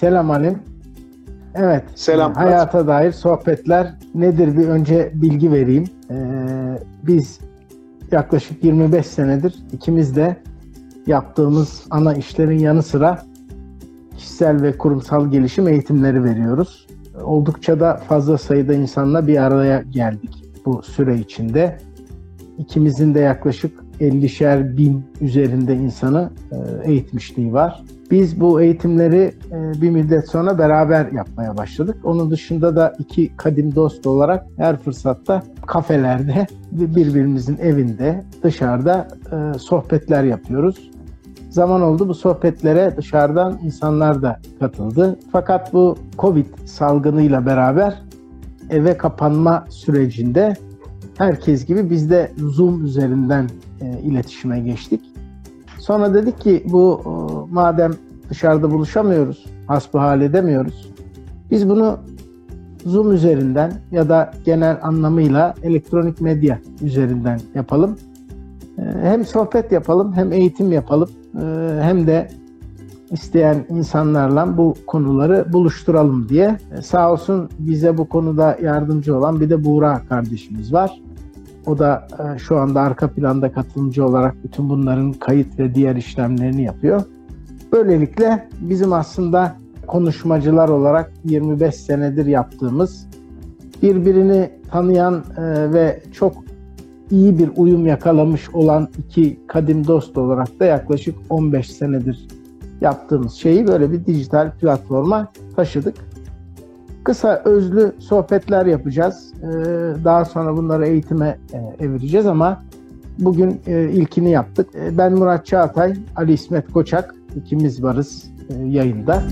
Selam Halim. Evet. Selam. Hayata dair sohbetler nedir bir önce bilgi vereyim. Ee, biz yaklaşık 25 senedir ikimiz de yaptığımız ana işlerin yanı sıra kişisel ve kurumsal gelişim eğitimleri veriyoruz. Oldukça da fazla sayıda insanla bir araya geldik bu süre içinde. İkimizin de yaklaşık 50'şer bin üzerinde insanı e, eğitmişliği var. Biz bu eğitimleri e, bir müddet sonra beraber yapmaya başladık. Onun dışında da iki kadim dost olarak her fırsatta kafelerde, birbirimizin evinde, dışarıda e, sohbetler yapıyoruz. Zaman oldu bu sohbetlere dışarıdan insanlar da katıldı. Fakat bu Covid salgınıyla beraber eve kapanma sürecinde herkes gibi biz de Zoom üzerinden e, iletişime geçtik. Sonra dedik ki bu e, madem dışarıda buluşamıyoruz, hasbihal edemiyoruz. Biz bunu Zoom üzerinden ya da genel anlamıyla elektronik medya üzerinden yapalım. E, hem sohbet yapalım, hem eğitim yapalım, e, hem de isteyen insanlarla bu konuları buluşturalım diye. E, sağ olsun bize bu konuda yardımcı olan bir de Buğra kardeşimiz var. O da e, şu anda arka planda katılımcı olarak bütün bunların kayıt ve diğer işlemlerini yapıyor. Böylelikle bizim aslında konuşmacılar olarak 25 senedir yaptığımız birbirini tanıyan e, ve çok iyi bir uyum yakalamış olan iki kadim dost olarak da yaklaşık 15 senedir yaptığımız şeyi böyle bir dijital platforma taşıdık. Kısa özlü sohbetler yapacağız. Ee, daha sonra bunları eğitime e, evireceğiz ama bugün e, ilkini yaptık. E, ben Murat Çağatay, Ali İsmet Koçak ikimiz varız yayında.